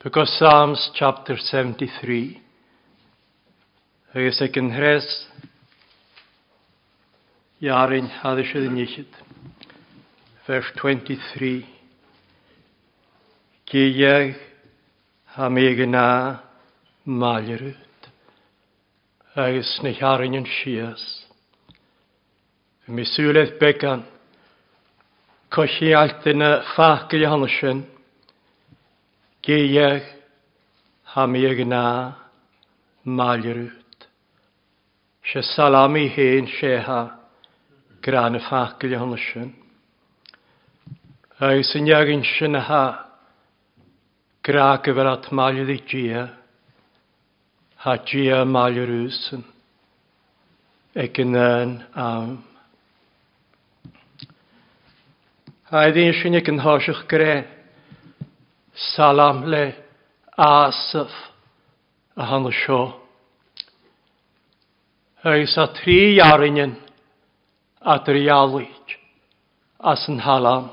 Because Psalms chapter 73. Agus is ek hres jarin hadis yn nichit. Vers 23. Kieg ha mi gyna Hy Agus na harin yn shias. Misület bekan. Koshi altına fahkı yanlışın. Geag hamiag na malrwt. E Se salami hen seha gran y ffacl e hon sy'n. Ac sy'n iag yn sy'n ha gra gyfer at malrwt i e gia. Ha gia malrwt sy'n. Ac yn yn am. Haid i'n sy'n iag yn hosiwch greu salam le asaf a hanna sio. Hys a tri arinyn a drialwyd as yn halam.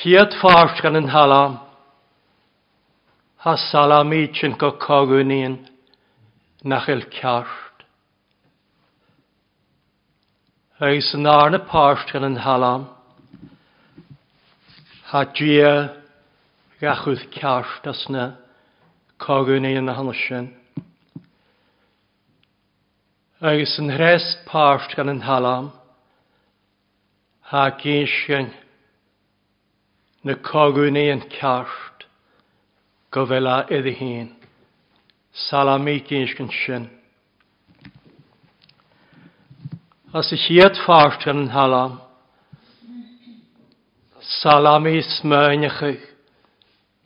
Hiad ffarch gan yn halam, ha salamid yn go cogwn nach il ciart. Hys yn arna parch gan yn halam, Ha Hadjia gachwyd ceart as na cogwn i yn hannes sin. Agus yn rest párt gan yn halam, ha gynsion na cogwn i yn ceart gofela iddi hun. Salami gynsion sin. As i chiad fárt gan yn halam, salami smönechu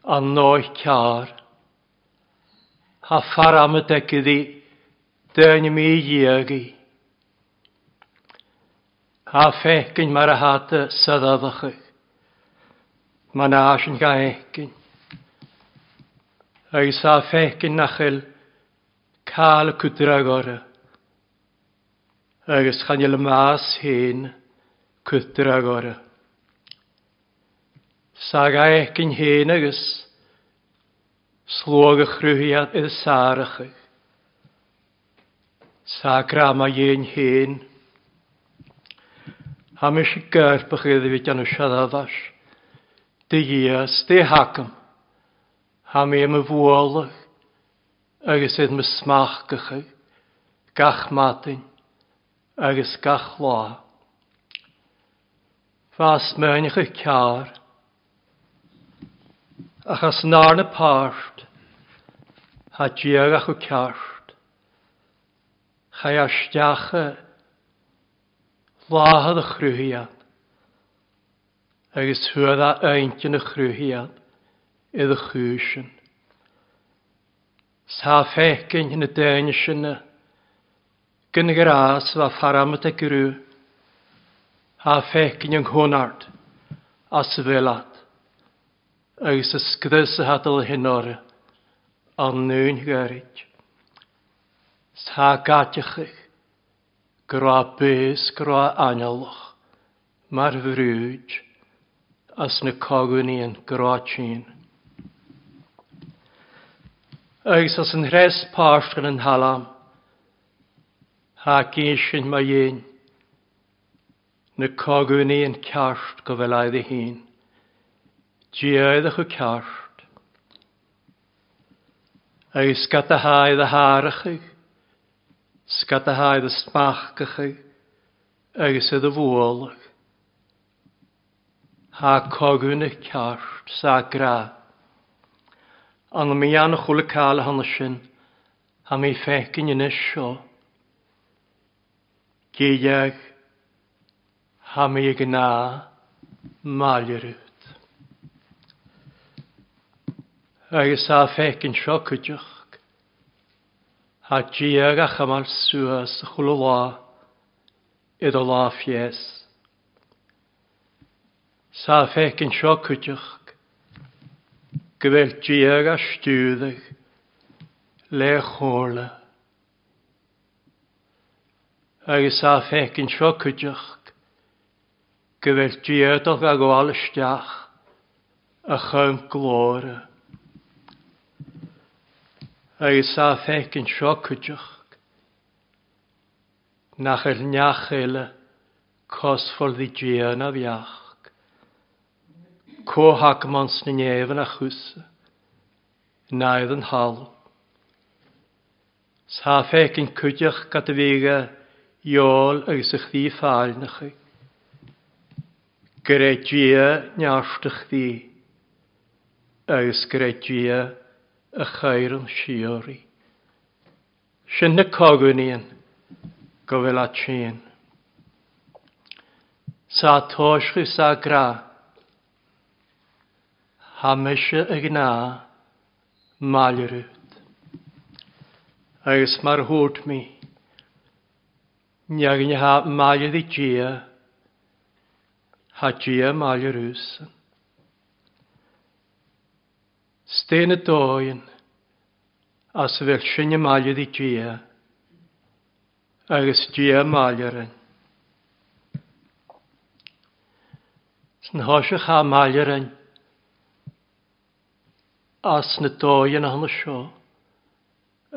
an noi kar. Ha faramet ekedi dön mi yegi. Ha fekkin mar hatte sadadachu. Man ashen ga ekkin. Agus a fekkin nachil cael cwdragora. Agus chanil mas hen cwdragora. Sagaich gyn hyn agus slwag y chrwyhiad idd sarach. Sagra ma ie'n hyn. Ham eisiau gair bych idd i fi gan y siadadash. Dy ias, dy hacam. mi am y fwolach. Agus idd my smach gych Gach matyn. Agus gach loa. Fas mewn i'ch y car achas nar na páirt ha diaga o cart, chai asteacha láhad a chhrúhiad agus thuad a ainte a chrúhiad iad a chúsin. Sa fecin na déine sinna gynnig yr as fa faramat a grw ha fecin yng nghonart a sfelat agus is gdys a hadal hynor an nŵn gyrryd. Sa gatiachych, gra bys, gra analoch, mar frwyd, as na cogwn i'n gra tîn. Agus as yn rhes pastgan yn halam, ha gysyn mae un, na cogwn i'n cast gofelaid i hun. Diaeddach o cart. Agus gadahaid a harachig, sgadahaid a smachgachig, agus ydd y fwolach. Ha cogwn y cart sa gra. Anna mi an chwle cael hanna sin, Ha mi ffecyn yn isio. Geiag, ha mi gna, malyrwyd. agus a fecin sio cydioch. Ha diag a chamal suas a chwlw la, id o la fies. Sa fecin sio cwydioch, gyfel diag a stiwddych, le chwrla. Agus a fecin sio cwydioch, gyfel diag o gagwal ystiach, a chym glora agus sa feic yn sio. Nach el niach eile cos ffordd i gian a fiach. Cóhag mans na nefn a chwsa, naedd yn hal. Sa feic yn cwdioch gada figa iol agus ych ddi ffael na chi. Gyrra gia niashtych ddi, agus gyrra gia a chair siori. Sy'n na cogunníon go a tsin. Sa tóischu sa gra, hamise y gna malrwyd. Agus mar hút mi, Neag ni ha máiad i gia. ha dia máilerúsan. Stein y dóin a sa sy'n sinne di gia, dia gia dia maiaran. S'n hoise cha maiaran as na dóin a hana sio,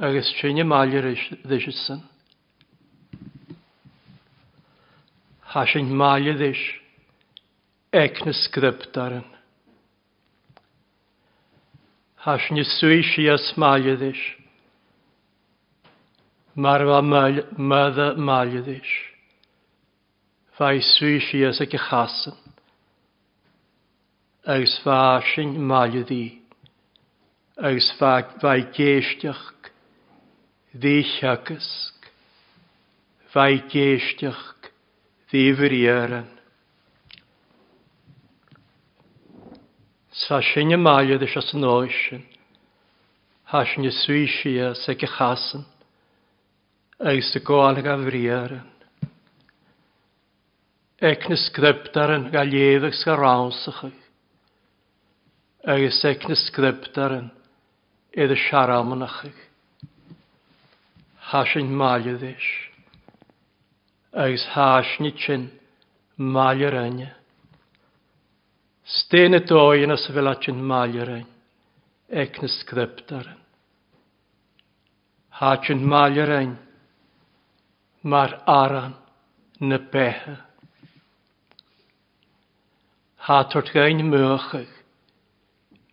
agus sy'n maiar ddysg san. Ha sy'n maiad ddysg ec na sgryptaran. Ha ni swy si a smalyddys. Marfa e mydda malyddys. E fai swy si a sy'n e chasyn. Agus fásin malyddí. Agus fai geistiach. Dí chiagasg. Fai geistiach. Dí vriaran. Sa sy'n sinne maiad is as an áisin, Hás ne sui si a sa go chasan, agus sa gáalaigh a bhríaran. Ec na gael ga sy'n sa ránsachaig, agus ec na scriptaran iad a siaramanachaig. sy'n. sin maiad is, agus hás ni sin maiad Stene dóin as bhfuil atin máilerein, ag na scriptarin. Hátin máilerein, mar aran na bethe. Há tort gain muachach,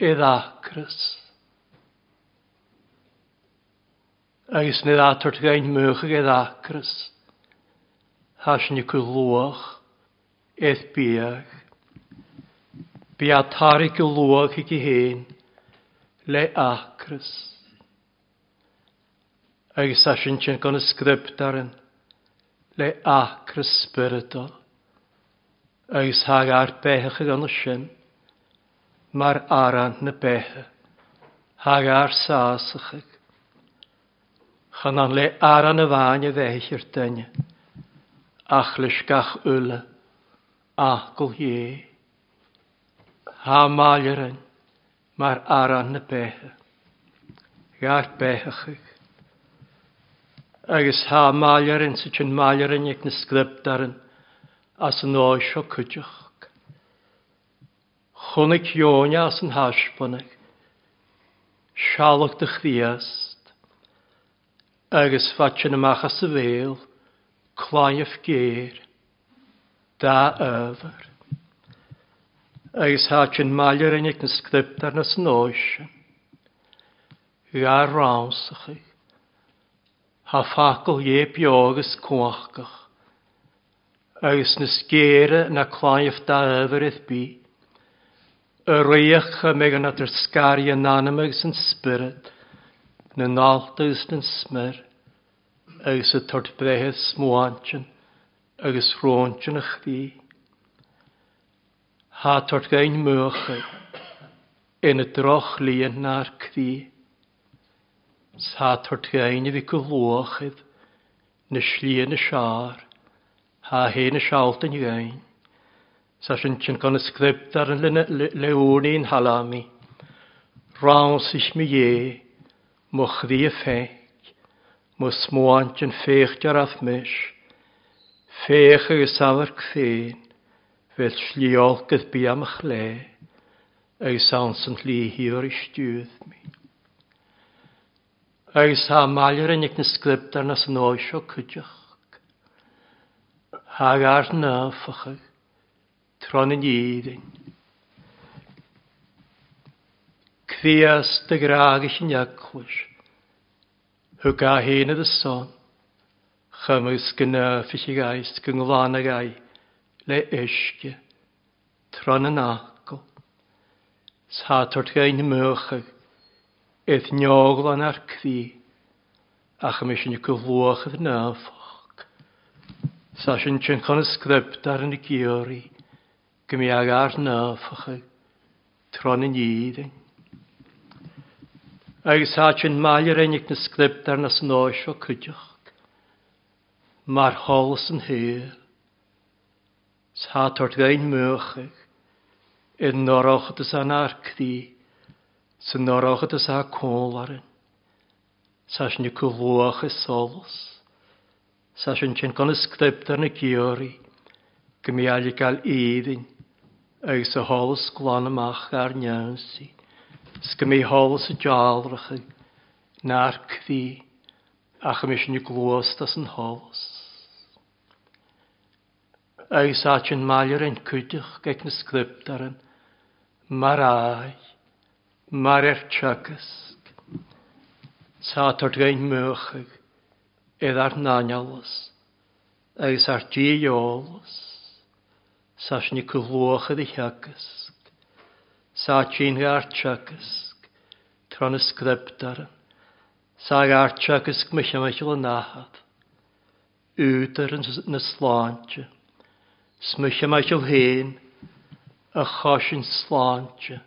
idd acras. Agus nid atort gain muachach idd acras, hás ni cwlwach, idd biach. Bi a tari y lwag i hen, le acrys. Agus a sy'n sy'n gan y sgript ar le acrys spiritual. Agus hag ar bechach gan y sy'n, mar aran na becha, hag ar sásachig. Chan an le aran y fain y feich i'r dynia, ach lysgach yla, acl ie. Ha maalirin, mar aran na beithe. Gaar beithachig. Agus ha maalirin sy chyn maalirin ag na sgribdarin as yn oes o cwdioch. Chwnig Ionia as yn hasbonag. Sialwg dy chriast. Agus fatyn ymach as y fel. Claif geir. Da yfyr agus há sin maiir in na scriptar na snóise. Hu arrásacha Tá facail é beágus cuachcach, agus na scéire na chláimh dá ehharith bí, Y a réocha mé an natar scarí anonymous an spirit na náltagus yn smyr. agus y tord brethe smáintin agus róintin a chtíí ha tort gein mwch yn y droch lian na'r cri. Sa tort gein i fi cwlwachydd na slian y siar ha hen y sialt yn gein. Sa sy'n sy'n gan ysgrypt ar yn lewn i'n halami. Rawn sich mi ie, mwch ddi y ffeg, mwch smoant yn ffeich ar athmys, ffeich ag y safr cfein, fel sliol gyda bu am ych le, agos hans yn lli hi o'r istiwyd mi. Agos ha malio'r yn egnis glib dar nas yn oesio cydioch. Hag ar nafach ag, tron yn iddyn. Cfias dy graag eich yn iagwys, hwg a hyn y son, chymys gyna i aist gynglan ag aist le eisge, tron yn agol. Sadwrt gain mwchag, eith nioglan ar cri, ach ym eisiau ni gyflwch ydd nafog. Sa sy'n chyn chon ysgrybt ar yn y giori, gymi ag ar nafog, tron yn iddyn. Agus ha sy'n mael yr enig na sgrybt ar nas nosio cydioch, mar hols yn hyr. Sátort gain mwchig, yn norochod ys an arcdi, sy'n norochod ys a colarin, sas ni cwfwach ys solos, Sa yn chyn gan ysgdybdar na giori, gymi ali gael iddyn, ag sy'n holos glan amach ar niawnsi, sgymi holos y jalrach, na'r cdi, ach ymysyn i glwast as yn holos. Eisaatjen maler en kutig kijk na skriptaren. Marai, marer tjakask. Saatart gein möchig, edar nanjalas. Eisaart jijolas. Sashni kuhloche di tjakask. Saatjen gear tjakask. Tron skriptaren. Saag aar tjakask yn ahad. Uter na slantje smysio meisiol hen, a chosin slánte,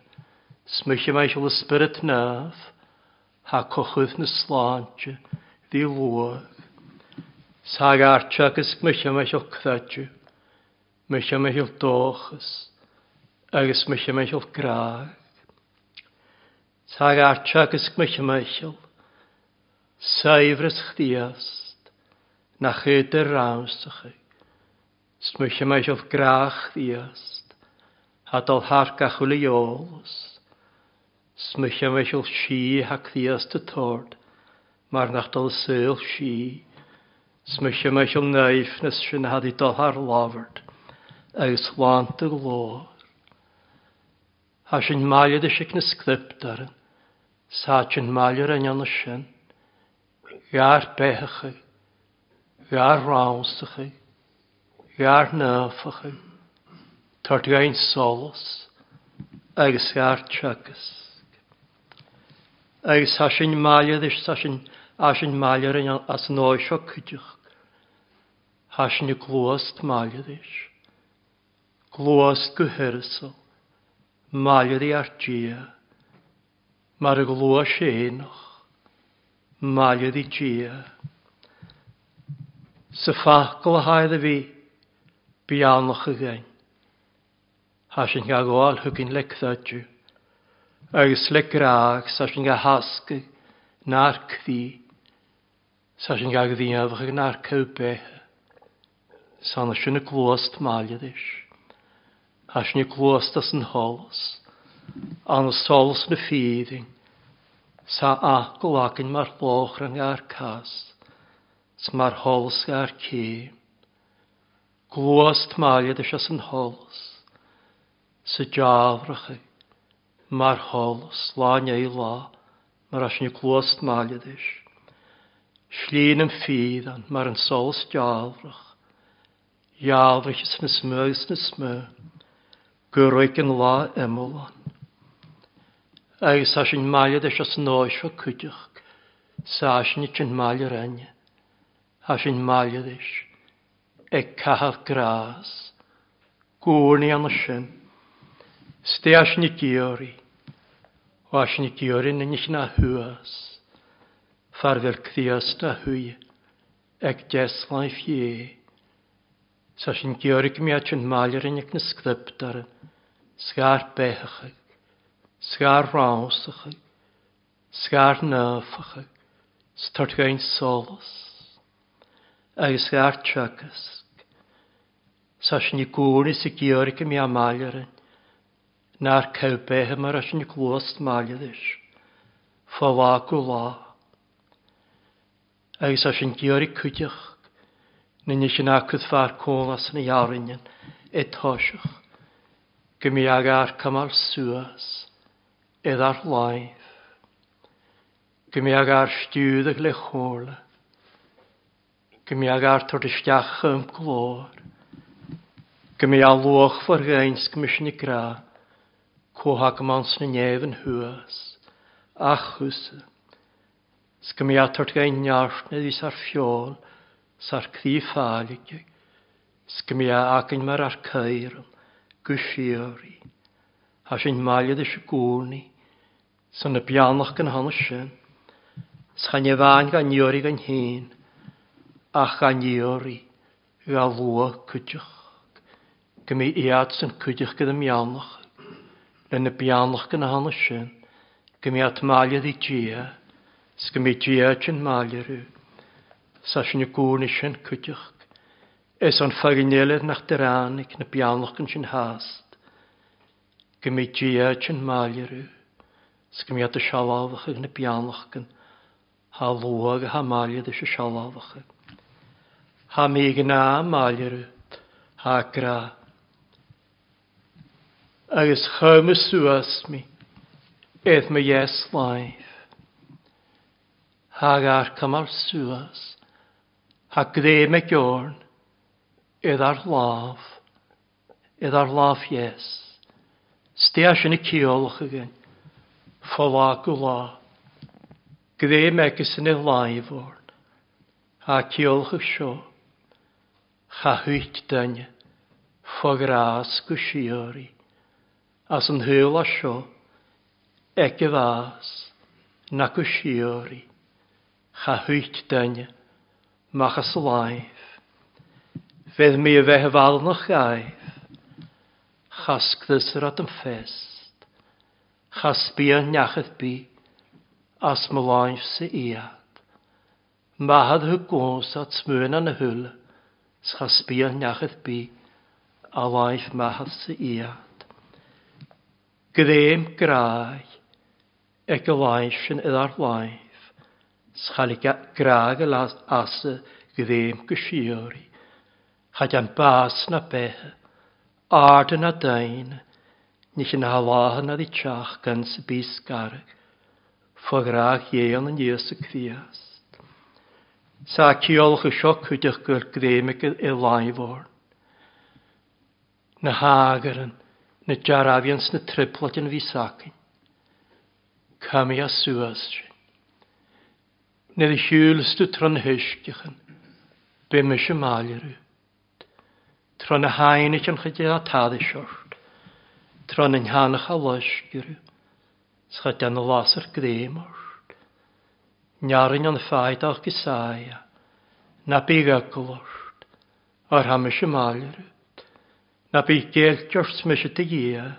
smysio meisiol y spirit nef, ha cochwyd na slánte, ddi lwag. Sag artiach ys mysio meisiol cthadju, mysio meisiol dochus, agus mysio meisiol graag. Sag artiach ys mysio meisiol, saifrys chdiast, na chyd yr rawstach eich. Smwysio mae eisiau grach ddiast, adal har gachwyl i ols. Smwysio mae eisiau si hac ddiast y tord, mar nachdol syl si. Smwysio mae eisiau naif nes sy'n had i dol har lafyrd, agos lant y glor. Ha sy'n maelod ysig na sglyptar, sa sy'n maelod yn yna sy'n. Ga'r bechach, ga'r rawnstach, Jaar náfachain, tart gain solas, agus jaar tsegus. Agus ha sin maiad is sa sin a sin maiar as an áisio cydioch. Ha sin i glwast maiad is. Glwast gyhyrsol, maiad i ar gia. Mar y glwa sénoch, maiad i gia. Sa ffacol a haedd y fi, bianach y gain. Ha sy'n gael gwael hwgyn lecthadju. Agus le graag sa sy'n gael hasg na'r cddi. Sa sy'n gael gddiaddach ag na'r cywbe. Sa'n y sy'n y glwast maliad eich. Ha sy'n y glwast as yn holos. An y solos yn y ffydding. Sa agol agyn ma'r bloch rhan ga'r cas. Sma'r holos ga'r cym glwast maia dy sias yn hols, sy jafrach ei, mar hols, la'n ei la, mar as ni glwast maia dys. Slín yn ffydd an, mar yn sols jafrach, jafrach ys nys mw, ys nys mw, gyrwyg yn la emol an. Agus as yn maia dy sias yn oes fo cydych, sa as ni chyn maia renne, as yn maia. E ag cahaf gras. Gwrni an sin. Steas ni giori. Oas ni giori na nich na hwas. Farfel cthias da hwy. Ag deslaen fie. Sa sin giori gmiach yn malir yn ag na sgdybdar. Sgar bechach. Sgar rawsach. Sgar nafach. Stort gain solas. Agus gair sas ni gŵni sy giorgi mi yn. Na'r cawbehe mar as ni glwast maliadys. Fo la gwla. Ag sas ni i cwydych. Nyn ni sy'n acwyd ffa'r cwn as ni arinion e tosych. Gymi ag ar cymal sŵas. Edd ar laif. Gymi ag ar stiwddach le chwrla. Gymi ag ar tordistiach ym glor. Gym a lwch ffordd gains gymysyn i gra, cwhag gymans na nef yn hwys, a chwys. Sgym a tord gain niart na ddys ar ffiol, sa'r cthi ffalig. Sgym a agyn mar ar cair, gwsiori. Ha sy'n maliad eisiau gwni, sy'n y bianach gan hanes sy'n. Sgan i fain gan niori gan hyn, a gan iori, galwag cydioch. Gymi iad sy'n cwydych gyda mianach. Lyn y bianach gyda hana sy'n. Gymi at maliad i gia. Sgymi gia sy'n maliad rhyw, sa sy'n y gŵn sy'n cwydych. Es o'n ffagineledd nach dyranig na bianach yn sy'n hast. Gymi gia sy'n maliad maliarw. Sgymi at y sialafach yn y bianach yn. Ha lwag a ha maliad ys y sialafach yn. Ha mi gynna maliarw. Ha gra agus chum suas mi, eith me yes life. Hag ar cymar suas, ha gre me gjorn, eith ar laf, eith ar laf yes. Stia sy'n y ciolch again, ffola gwla. Gre me gysyn y laif o'r, ha ciolch y sio, cha hwyt dyn, ffogras gwsiori as yn hyl a sio, ec y fas, nac y siori, cha hwyt dyna, mach as laif. Fedd mi y fe hyfal na chaif, chas gdysr at yn ffest, chas bi yn nachydd bi, as mylaif sy iad. Mahad hy gons at smwyn an y hwyl, chas bi yn nachydd bi, a laif mahad sy iad. Gréim gráig ag y bháin sin i laif, láimh, schalig gráig a las asa gréim gysiori, chad chaid an bás na bethe, ard na dain, ní yn haláhan a di tiach gan sy bys garag, fográig éon yn ys y criast. Sa ciolch y sio cwydych gyr gréim y i láimhorn. Na hagaren, na jarafians na triplat yn fisakin. Cami a suas si. Nid y hiwlstw tron hysgichan, bym ys y malirw. Tron y hain eich yn chydig a tad siwrt. Tron yn hanach a lysgirw. Sgyd yn y las ar gdemort. Niarin yn a'ch gysaia. Na byg glwrt, Ar ham ys y na bí géaltjort me dy te Cwyd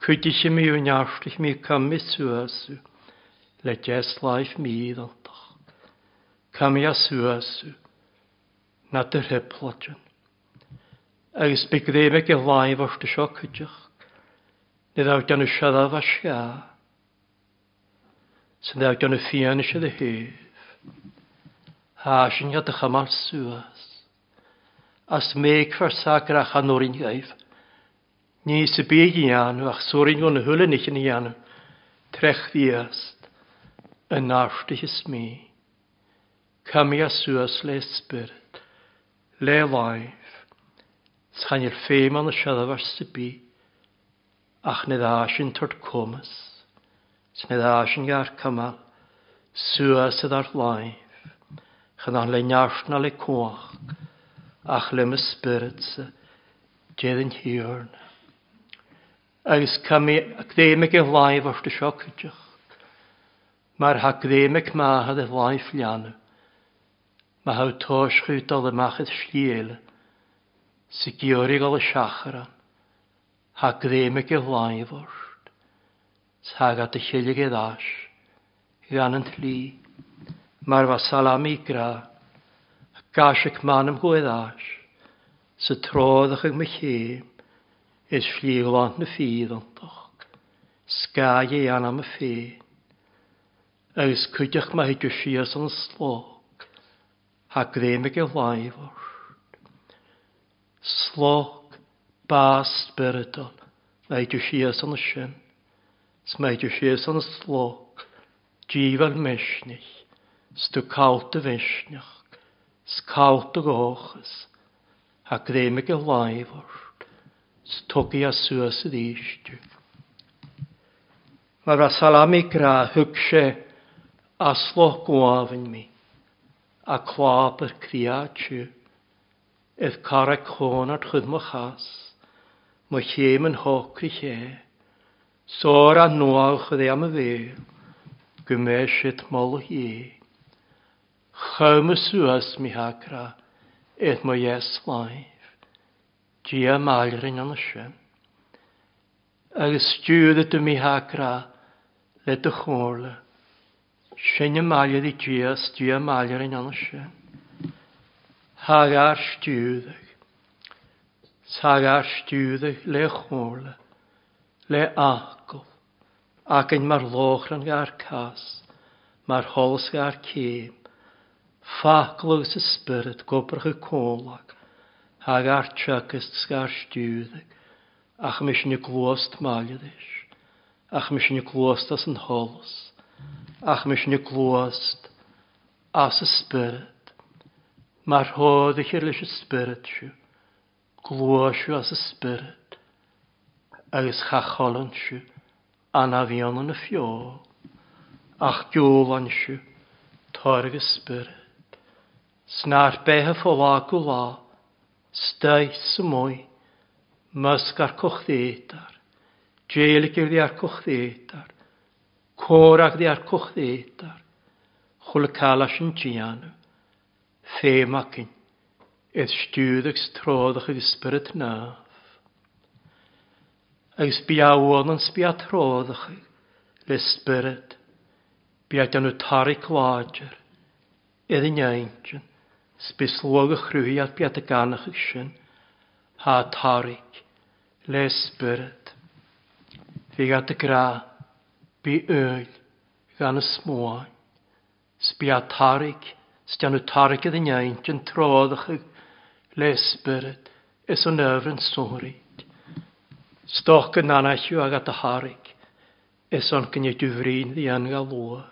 Cuidi sé mé un mi mé kam misúasu le jazzlaif mídaltach. Kam a suasu na dy heplatin. Agus begré me ge laimhharsta seo chuideach, ne dá gan seadah a se, san dá gan ffian eisiau dy hef. Ha, sy'n a chamar suas as méikfar sagrach an orin gaif. Ní sa i anu ach sorin gon eich yn in anu, trech viast, yn narftiches mi. Cami a suas le spirit, le laif, s'chan i'r ffeim an y siadaf ar sybi. ach nid asin tord comas, s'nid asin gair cymal, suas ydar laif, chan an le narfna le coach, ach le my spirit spiritse, djedyn hiorn. Agus cdéimig e laif o'r dy sio siocydych. Mae'r ha cdéimig mahad e laif lianw. Mae haw tos chwyd o ddymachydd sliel, sy giorig o siachran. Ha cdéimig i laif o'r. Sag at y chylig e ddash, gan yn tli, mae'r fa salami gra, Gásach man am gwedd as, sa tróðach ag me chéim, is slíhlant na fíðantach, skáði anna me féin, agus cwydach ma hydw siar san slog, ha grémig e laifar. Slog bas spiritol, ma hydw siar san sin, sma hydw siar san slog, dífal mesnich, stw cawt y fesnich, Skáta góchas, ha gréimig a láimhort, stogi a suas a dístu. Mar a salami gra hugse aslo gwafin mi, a clwab yr criatio, ef cara côn ar chyd mo chas, mo chém yn sôr a noal chyd am y fel, gymysg mol. Chymyswas mi hagra, et mo yes life. Gia malrin an ashem. Agus stúda tu mi hagra, le tu chórla. Sinne malja di gia, stúa malrin an ashem. Hagar stúda. Sagar stúda le chórla, le akol. Ac yn mar lochran gair cas, mar hols gair cêm. Faglwys y spyrd gobrach y cólag, hag artrach ys sgar stiwddig, ach mis ni glwast maledys, ach mis ni glwast as yn holos, ach mis ni glwast as y spyrd. Mae'r hodd eich erlys y spyrd siw, glwasio as y spyrd, agos chacholon siw, anafion yn y ffiol, ach diolon siw, torg y. Snar bethe ffola gwla, stai y mwy, mysg ar cochdeidar, djelig ar di ar cochdeidar, corag di ar cochdeidar, chwlcalas yn tianw, ffemacyn, eith stiwddeg strodach ag ysbryd naf. Ag sbiawon yn sbia sbiatrodach le sbryd, biad yn y tari clodger, iddyn eintyn, Sbislwag y chrwyad biad y ganach ysyn, ha tarig, le spyrd. Fi gad y gra, bi yl, gan y smwain. Sbia tarig, stian y tarig ydy nyaint yn troddach y le spyrd, ys o'n yfr yn sŵrig. Stoch yn anallw ag at y harig, ys o'n gynnydw frin ddi yn lwa.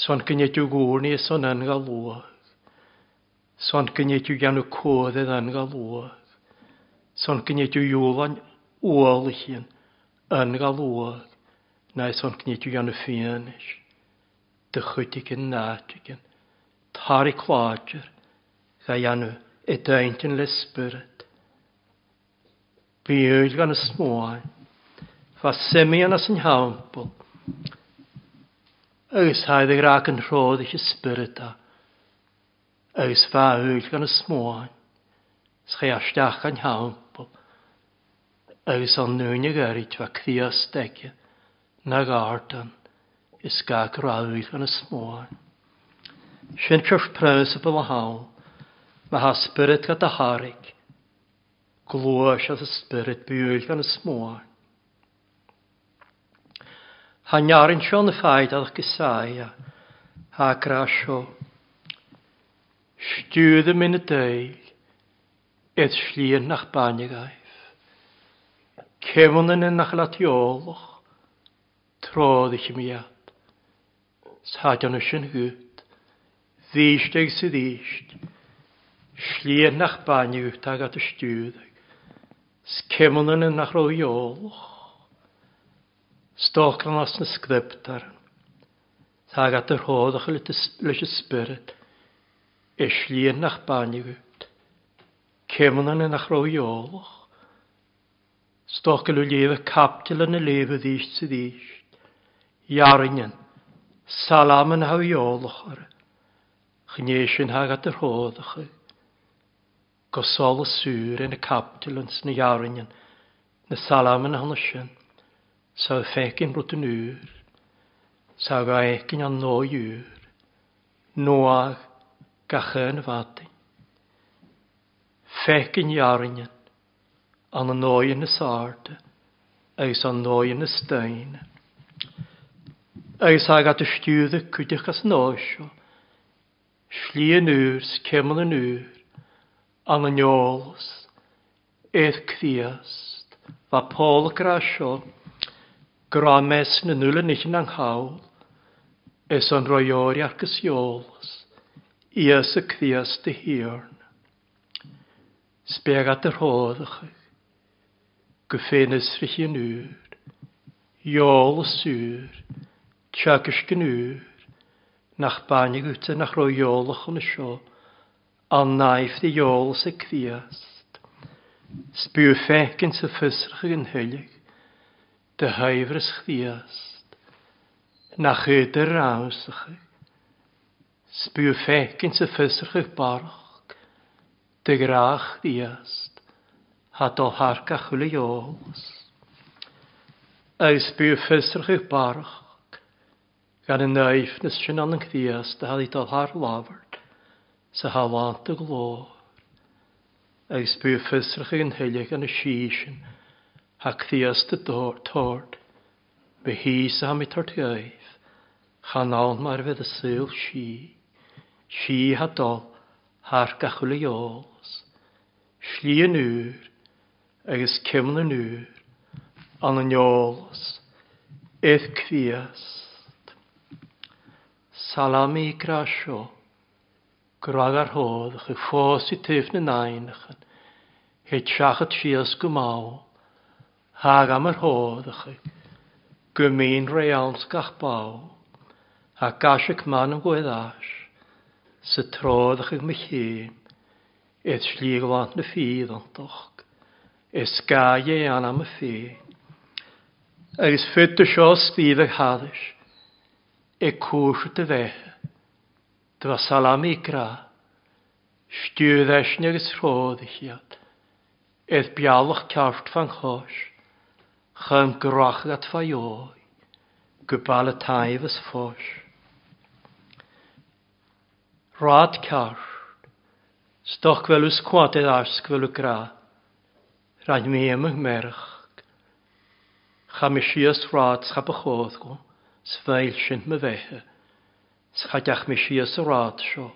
Son gynnydw gwrni ys o'n yn gael lwa. Son gynnyd yw gan y codd yn yn galwag. Son gynnyd yw iwlan ôl i chi'n yn gael galwag. Na son gynnyd yw gan y ffynys. Dychwydig yn nadig yn. i clodger. Gai anw y daint yn lesbyrd. Byw gan y smwain. Fa semi yn as yn hawnbol. Ys haedd y grac yn rhodd eich ysbryd a agus feúil gan na smóin cha asteach an hampel, agus an núine garid fa críos deice na gátan is garáúil gan na smóin. Sin tref principal a hawl me ha spirit go a harig glwys as a spirit bwyl gan y smóin. Tá nearann seo na ffaid ach gosáia, Tá gra seo Stúð er minna dæl, eð slíðan nach bænigæf. Kemunin en nach latjóloch, tróð ekki mjad. Sætjanu sin hút, þýsteg sér þýst, slíðan nach bænigæf tagat at Skemunin en nach latjóloch, stóklan asna skriptar, tagat er hóðach lítið spyrit, Eslíon nach banigwyd. Cemnan yn achro iolwch. Stochgel o lefe captil yn y lefe ddysg sydd ddysg. Iarnion, salam yn hawi iolwch ar. Chneisyn hag at yr hoddach. Gosol y sŵr yn y captil yn sy'n iarnion. Na salam yn hanesyn. Sa ffegin brwt yn ŵr. Sa gaecin an no ŵr. Noag gachyn fadyn. Fecyn iarinyn, an y noi yn y sarde, eis an noi yn y stein. Eis ag at y stiwdde cwydych as nosio, sli yn ŵr, scemal yn ŵr, an y niolos, eith cfiast, fa pôl grasio, grames yn y nŵl yn eich yn anghawl, eis an roiori ar gysiolos. Ies y cdias dy hirn. Sbeg at yr hoddach. Gyffenus rhi yn ŵr. Iol y sŵr. Tiagys gyn ŵr. Nach banig wyta nach roi iolach yn y sio. A naif dy iol sy cdiast. Sbw ffegyn sy ffysrach yn hylig. Dy haifr ys chdiast. Nach ydyr awsach. Spyw fecyn sy fysrchych barach, dy grach diast, ha do harca chwili ols. Eis spyw fysrchych barach, gan y naif nes sy'n annog diast, a i do har lafart, sa ha want y glor. Eis spyw fysrchych yn hylia gan y sysyn, hac diast y tord, Be hi behys am i tortiaeth, chanawn mae'r fydd y syl sy'n. Si hadol har gachwil i os. Sli yn ŵr, agos cyml yn ŵr, an yn ôls, eith cfiast. Salami grasio, grag ar hodd, chy ffos i tyf na nainach, heit siachat sias gymaw, hag am yr hodd, chy gymyn reals gach baw, a gasig man yn gweddash, sa trád ag my chéim, is slíáint na fíad antoch, is gaé e an am a fé. Agus fyta seo spíh hadis, cwrs dy a dyfa salam i gra, stiwddesni agos rhodd i chiad, eith bialwch cawrt fan chos, chym grach at faioi, gybal y taif ys ffos rád cear, stoch bhfuil ús cuaid ars bhfuil gra, rain mí amach merach, cha mi sias rád schap a chód go, sfeil sin me bheitthe, schadeach mi sias a rád seo,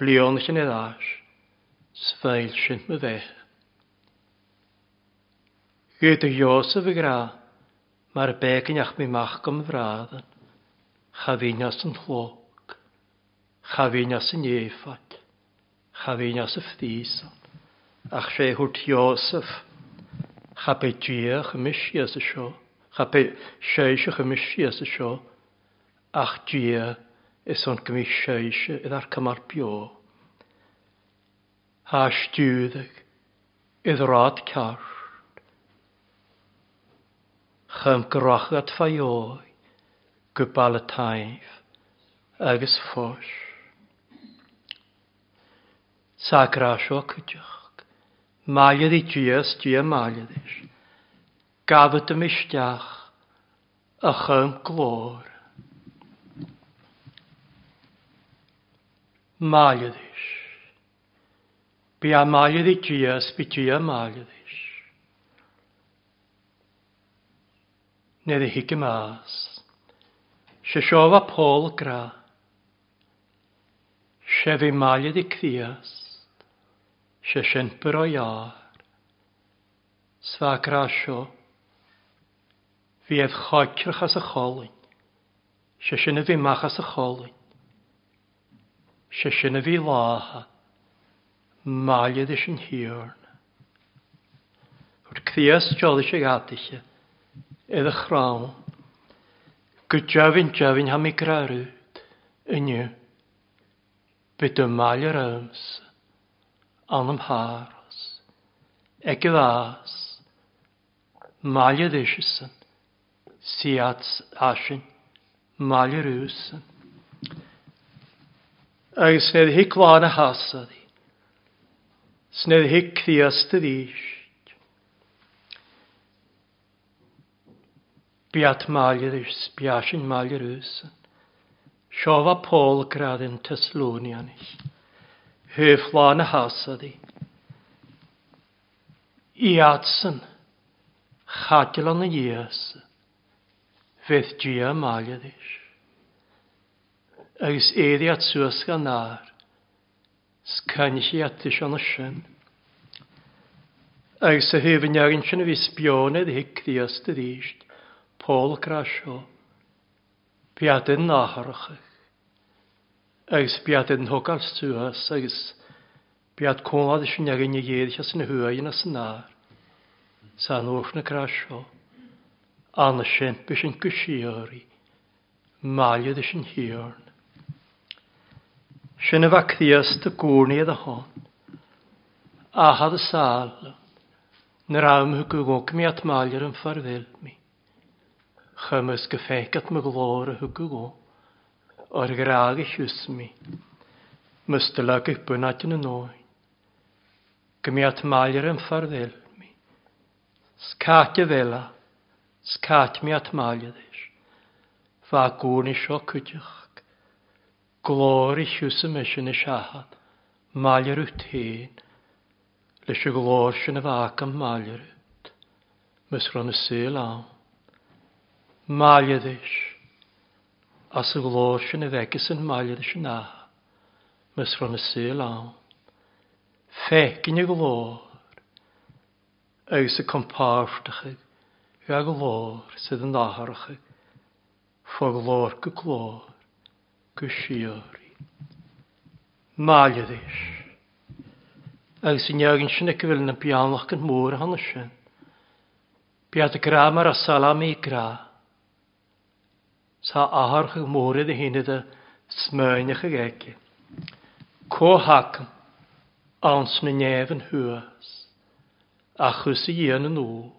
blion sin i ás, sfeil sin me bheitthe. Gyd y Iosef y gra, mae'r begyn ach mi mach gom gymfradd, chafinas yn llwb chafinas yn efat, chafinas y ffdísan, ach se hwt Iosef, chape diach y misias y sio, chape seisach y misias y sio, ach dia is o'n gymi seisach idd ar cymar bio. Ha stiwddig, idd rad car, chym gyrwach ffaioi, gwbal y taif, agus ffos. Sacrasio cydioch. Maedd i dias dia maedd i. Gafod y istiach ych yn glor. Maedd i. Bi a maedd i dias bi dia maedd i. Nid i hig y mas. Sio siofa pôl gra. Sef fi maedd i cdias se siemper o iar. Sfa grasio, fi ef choicrach as y cholyn, se sin y fi mach as y cholyn, se sin y fi laha, maliad ys yn hiorn. Wrth cthias jodd ys ag atisio, edd y chrawn, gydjafyn jafyn ham i grarwyd, yn yw, byd y mal yr ymsa. anamharas, ekvas, malyadışısın, siyats aşın, malyarıyısın. Ag sned hik vana hasadi, sned hik fiyastı dişt, biat malyarıyısın, biaşın malyarıyısın. Şova Paul graden Thessalonianich. höfla na hasadi. chadil chadilan na iasa, fydd gia magadis. Agus édi at suas gan nar, scannis i atis an asyn. Agus a hefyn agin sy'n fys bionedd hic ddias dy ddysd, Paul Crasio, biadyn naharachach agus beat yn hogal stwhas agus biad cwlad ysyn ag yn i gyd as yn hwa yn as yn ar. Sa'n wrth na crasio. Anna sy'n bys yn gysiori. Maliad ysyn hiorn. Sy'n y facthias dy gwrni edrych hon. A had y sal. Nyr am hwgwg mi at maliad yn ffarfil mi. Chymys gyffegat my glor y hwgwg o'r graag i hwsmi. Mystyla eich bwynad yn y noen. Gymiat maelr yn ffardel mi. Scat y fela, scat mi at maelr ddys. Fa gwn i sio cwtioch. Glor i hws y mysyn y siahan. Maelr yw hyn. Lys y glor sy'n y fac am maelr yw. Mys ron y syl awn. Maelr ddys as y glor sy'n y fegus yn maelid sy'n na, mys rhan y syl awn. Fecyn y glor, eus y compartach y, yw a glor sydd yn naharach y, fo glor gy glor, gy siori. Maelid eis. Eus yn iagyn sy'n y gyfyl yn bianlach gan môr hann ysyn. Biad y gra mae'r asala i gra sa aharch móra a hinide smöinech a Co Cóhacm ans na néhan hwys, a chus i dhéana nó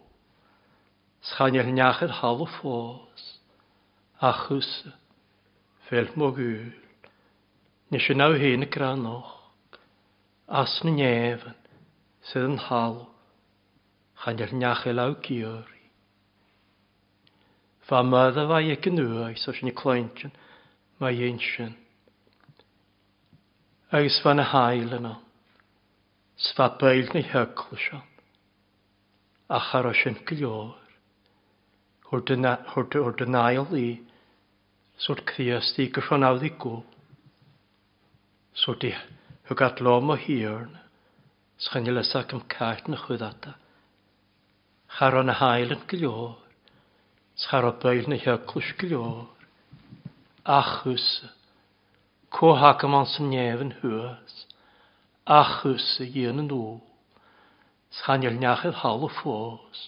Schaneach hal o ffos, a chus fel mw gwyl, nes sin ná hyn y granoch, as na néhan sydd yn hal. Chaneach law lawcíorí. Fa mada fa i ac yn nŵa, so sy'n i cloention, mae ein sy'n. Agus fa na hael yno, sfa bail na hygl sy'n, a charo sy'n gylio'r, hwr dyn ail i, so'r cthiast i gyffon awdd i gwl, so'r di hygat lom o hirn, s'chan i lysac am caet na chwydata, charo na hael yn gylio'r, Sarabail na hiaclwys gilior. Achus, Cohac am ansyn nef yn hwys. Achus, y gyn yn o. Sganiol hal o ffos.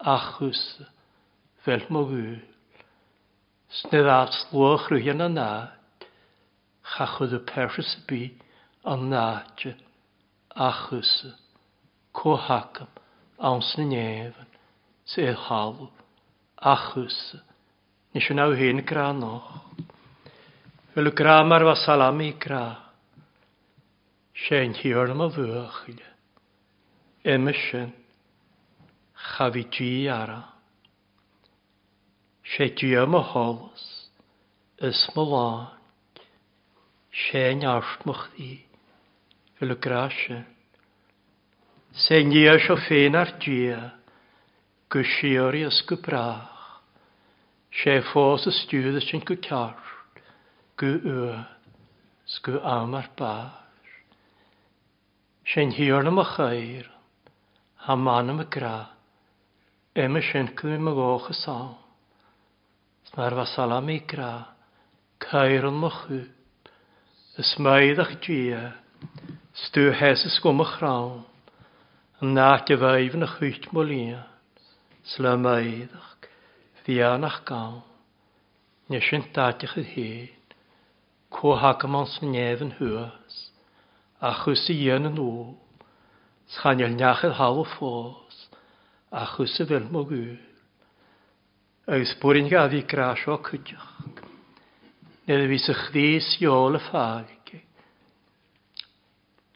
Achus, Fel mogwyl. Snydd at slwch rhywun a nad. Chachwyd y perfus bu am naadje, achus, kohakam, awnsyn yn efan, sef halw achus. nes yn aw hyn gra noch. Fel y gra mar fa salami gra. Sien hi o'r ma fwych. Emysyn. Chafi gi ara. Se gi am y holos. Ys ma lan. arst mwch di. Fel y gra sien. Se ni eisiau ffein ar gia. Gwysio i ysgwbraa sé fós a stúd a sin go ceart, go ua, sgu amar ar bar. Sin hiar am a chair, ha man am a gra, em a sin cymru ma goch a. Snar fa salam i gra, cair an mochu, ys maid ach dia, stú hes ys gwm a chrawn, yn nac a faif yn a chwyt molina, sla maidach fianach gael, ne sy'n dadych y hyn, co hag yma'n syniad yn hwys, a chwys i yn yn ôl, sganiol nach yr o ffos, a chwys y fel mwg yw. Ys bwrin gaf i gras o cydioch, nid fi sy'ch chdys i ôl y ffag,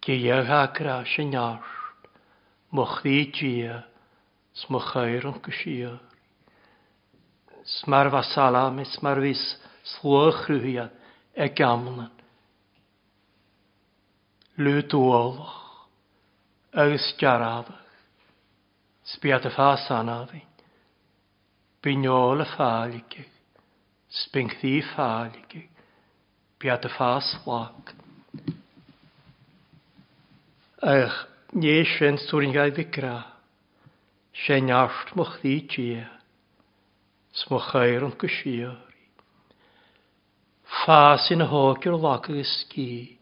Gyag a gras y ar, mwch ddi gia, smwchair yn gysio smar vasala me smar vis slochrúhia e gamlan. Lúdúolach agus dearabach, spiad a y bineol a fálige, spinkthí fálige, y ffas fáslach. Ach, nie sin súrin gael vigra, sin ásht moch dí tíach. Smo chair yn gysiori. Fas yn hogyr lag ag ysgi.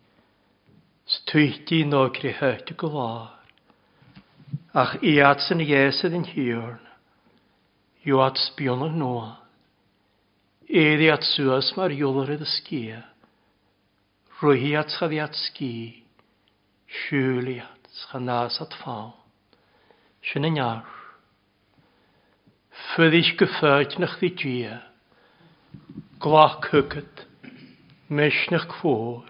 Stwytti no gri y gwlar. Ach i at sy'n iesydd yn hiwrn. Yw at sbion yn noa. Eddi at sŵas mae'r iolor yd ysgia. Rwyhi at chaddi at sgi. Siwli at chanas at fawn. Sy'n yn iarf. Fyddis gyffyd nach ddi dia. Glach hygyd. Mesnach ffôr.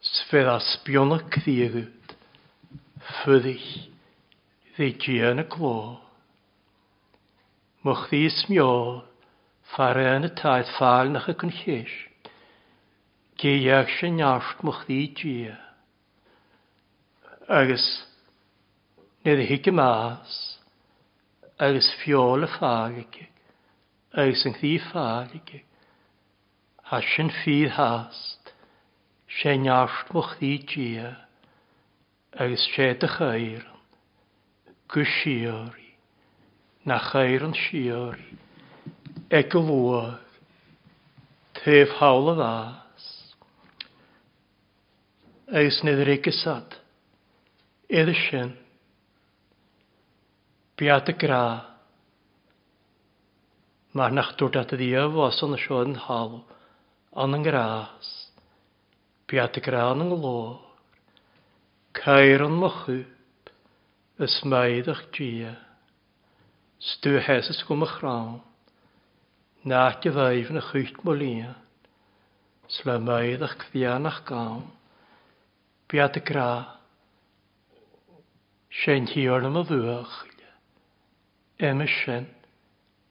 Sfedd asbionach cdiagyd. Fyddis ddi dia na glo. Mwch ddi smio. Fare yn y taith ffal nach y cynlleis. Geiach sy'n iawn mwch ddi dia. Agus, nid hig y mas, agus fiol y ffáige, agus yn chdi ffáige, a sy'n ffydd hast, sy'n iasht mo chdi dia, agus sy'n dy chairan, gwsiori, na chairan siori, ag y lwag, tef hawl y fas. agus nid yr egesad, edrych sy'n, Beatagra. Mar nach dúirt a díomh as sanna seo an hall an an grás. Beatagra an glór. Cair an mo chup is méidech dia. Stú heas go a chrán. Náit de bhaimh na chuit mo líon. s le méadach bheannach gám, Beat a gra, sé tíorlam a bhuaach Emysyn,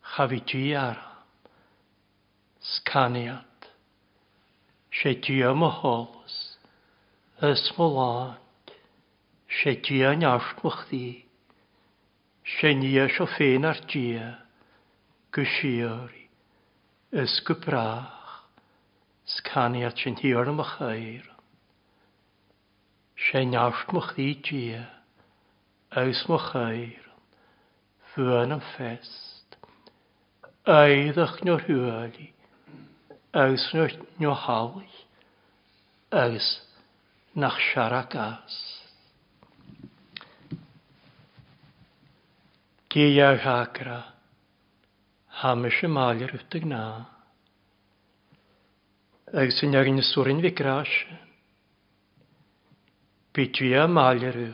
chafidji ara, scaniad, se di am dia maholos, ysmolan, se dia mwch di, se nia o ffein ar dia, gysiori, ysgybrach, scaniad sy'n hiar am achair. Se nashmach di dia, ysmach air, hwn am fest. Eiddach nhw'r hwyli, agos nhw'r nhw hawl, agos nach siarad gas. Gia hagra, hamis y malir wtag na. Agos yn agyn y sŵrin fi grasio. Bitwi a malir yw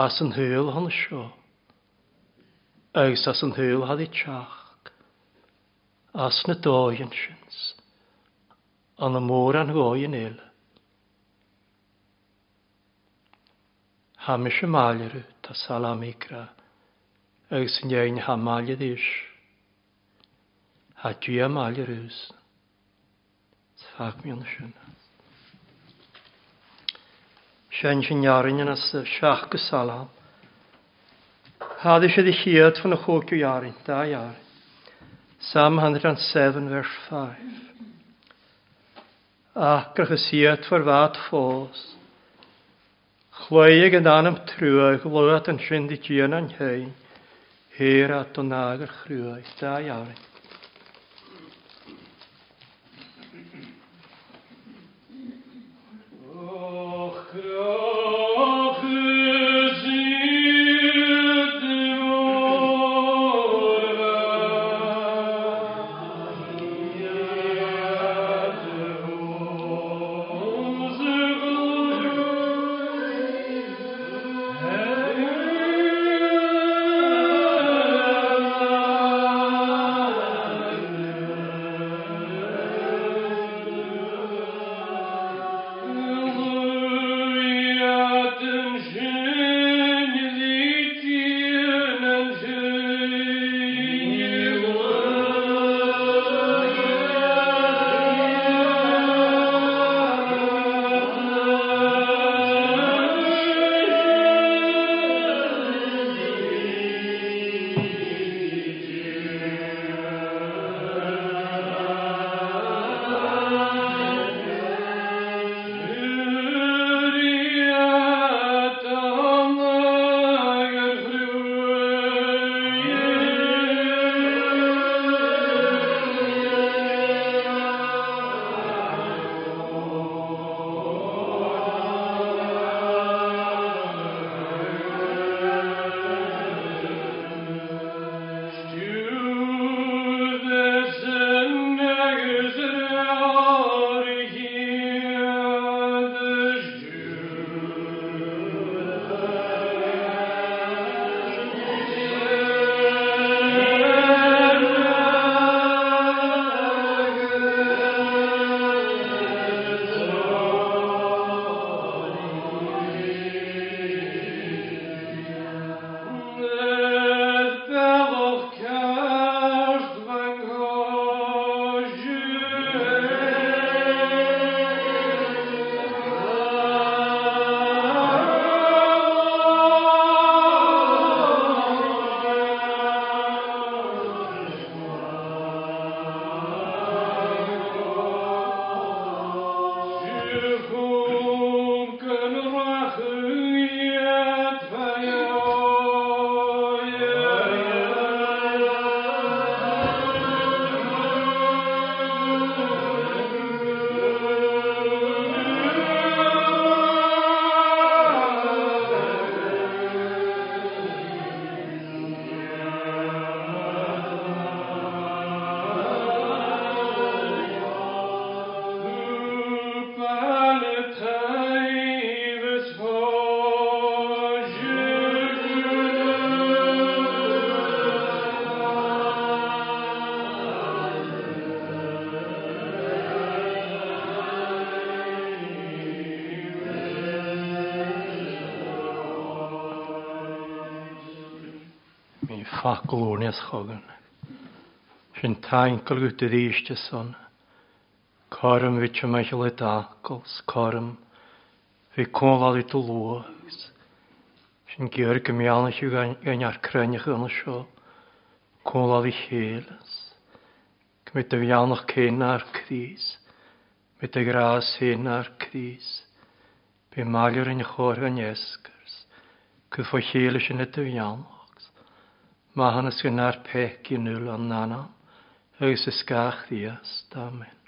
as yn hwyl hon sio. Eus as yn hwyl had i tiach. As na dói yn syns. An y môr an hwoi yn eil. Hamis y malyrw ta salam igra. Eus yn ein hamal i ddys. Hadju y malyrwys. Tfag mi yn sy'n. Sian sy'n iarin yn as siach gysalam. Haddi sydd i chiad fan y chwg yw iarin, da iarin. Sam 107 verse 5. Ach gyrchysiad for fad ffos. Chloeg yn anam trwy, glwyd yn sy'n di gian yn hyn. Hir at o'n agor chrwy, da iarin. chachlónias chogan. Sin tainkul út a son, Corm vi te me le dacos, corm vi cóláí tú luas, sin ggéir go meanna siú gan ar crunneach an seo, cóláí chélas, go mit a bheannach cénar crís, mit a grás in. Mae hanes gynnar pec i nŵl o'n nana, agos ysgach ddias, amen.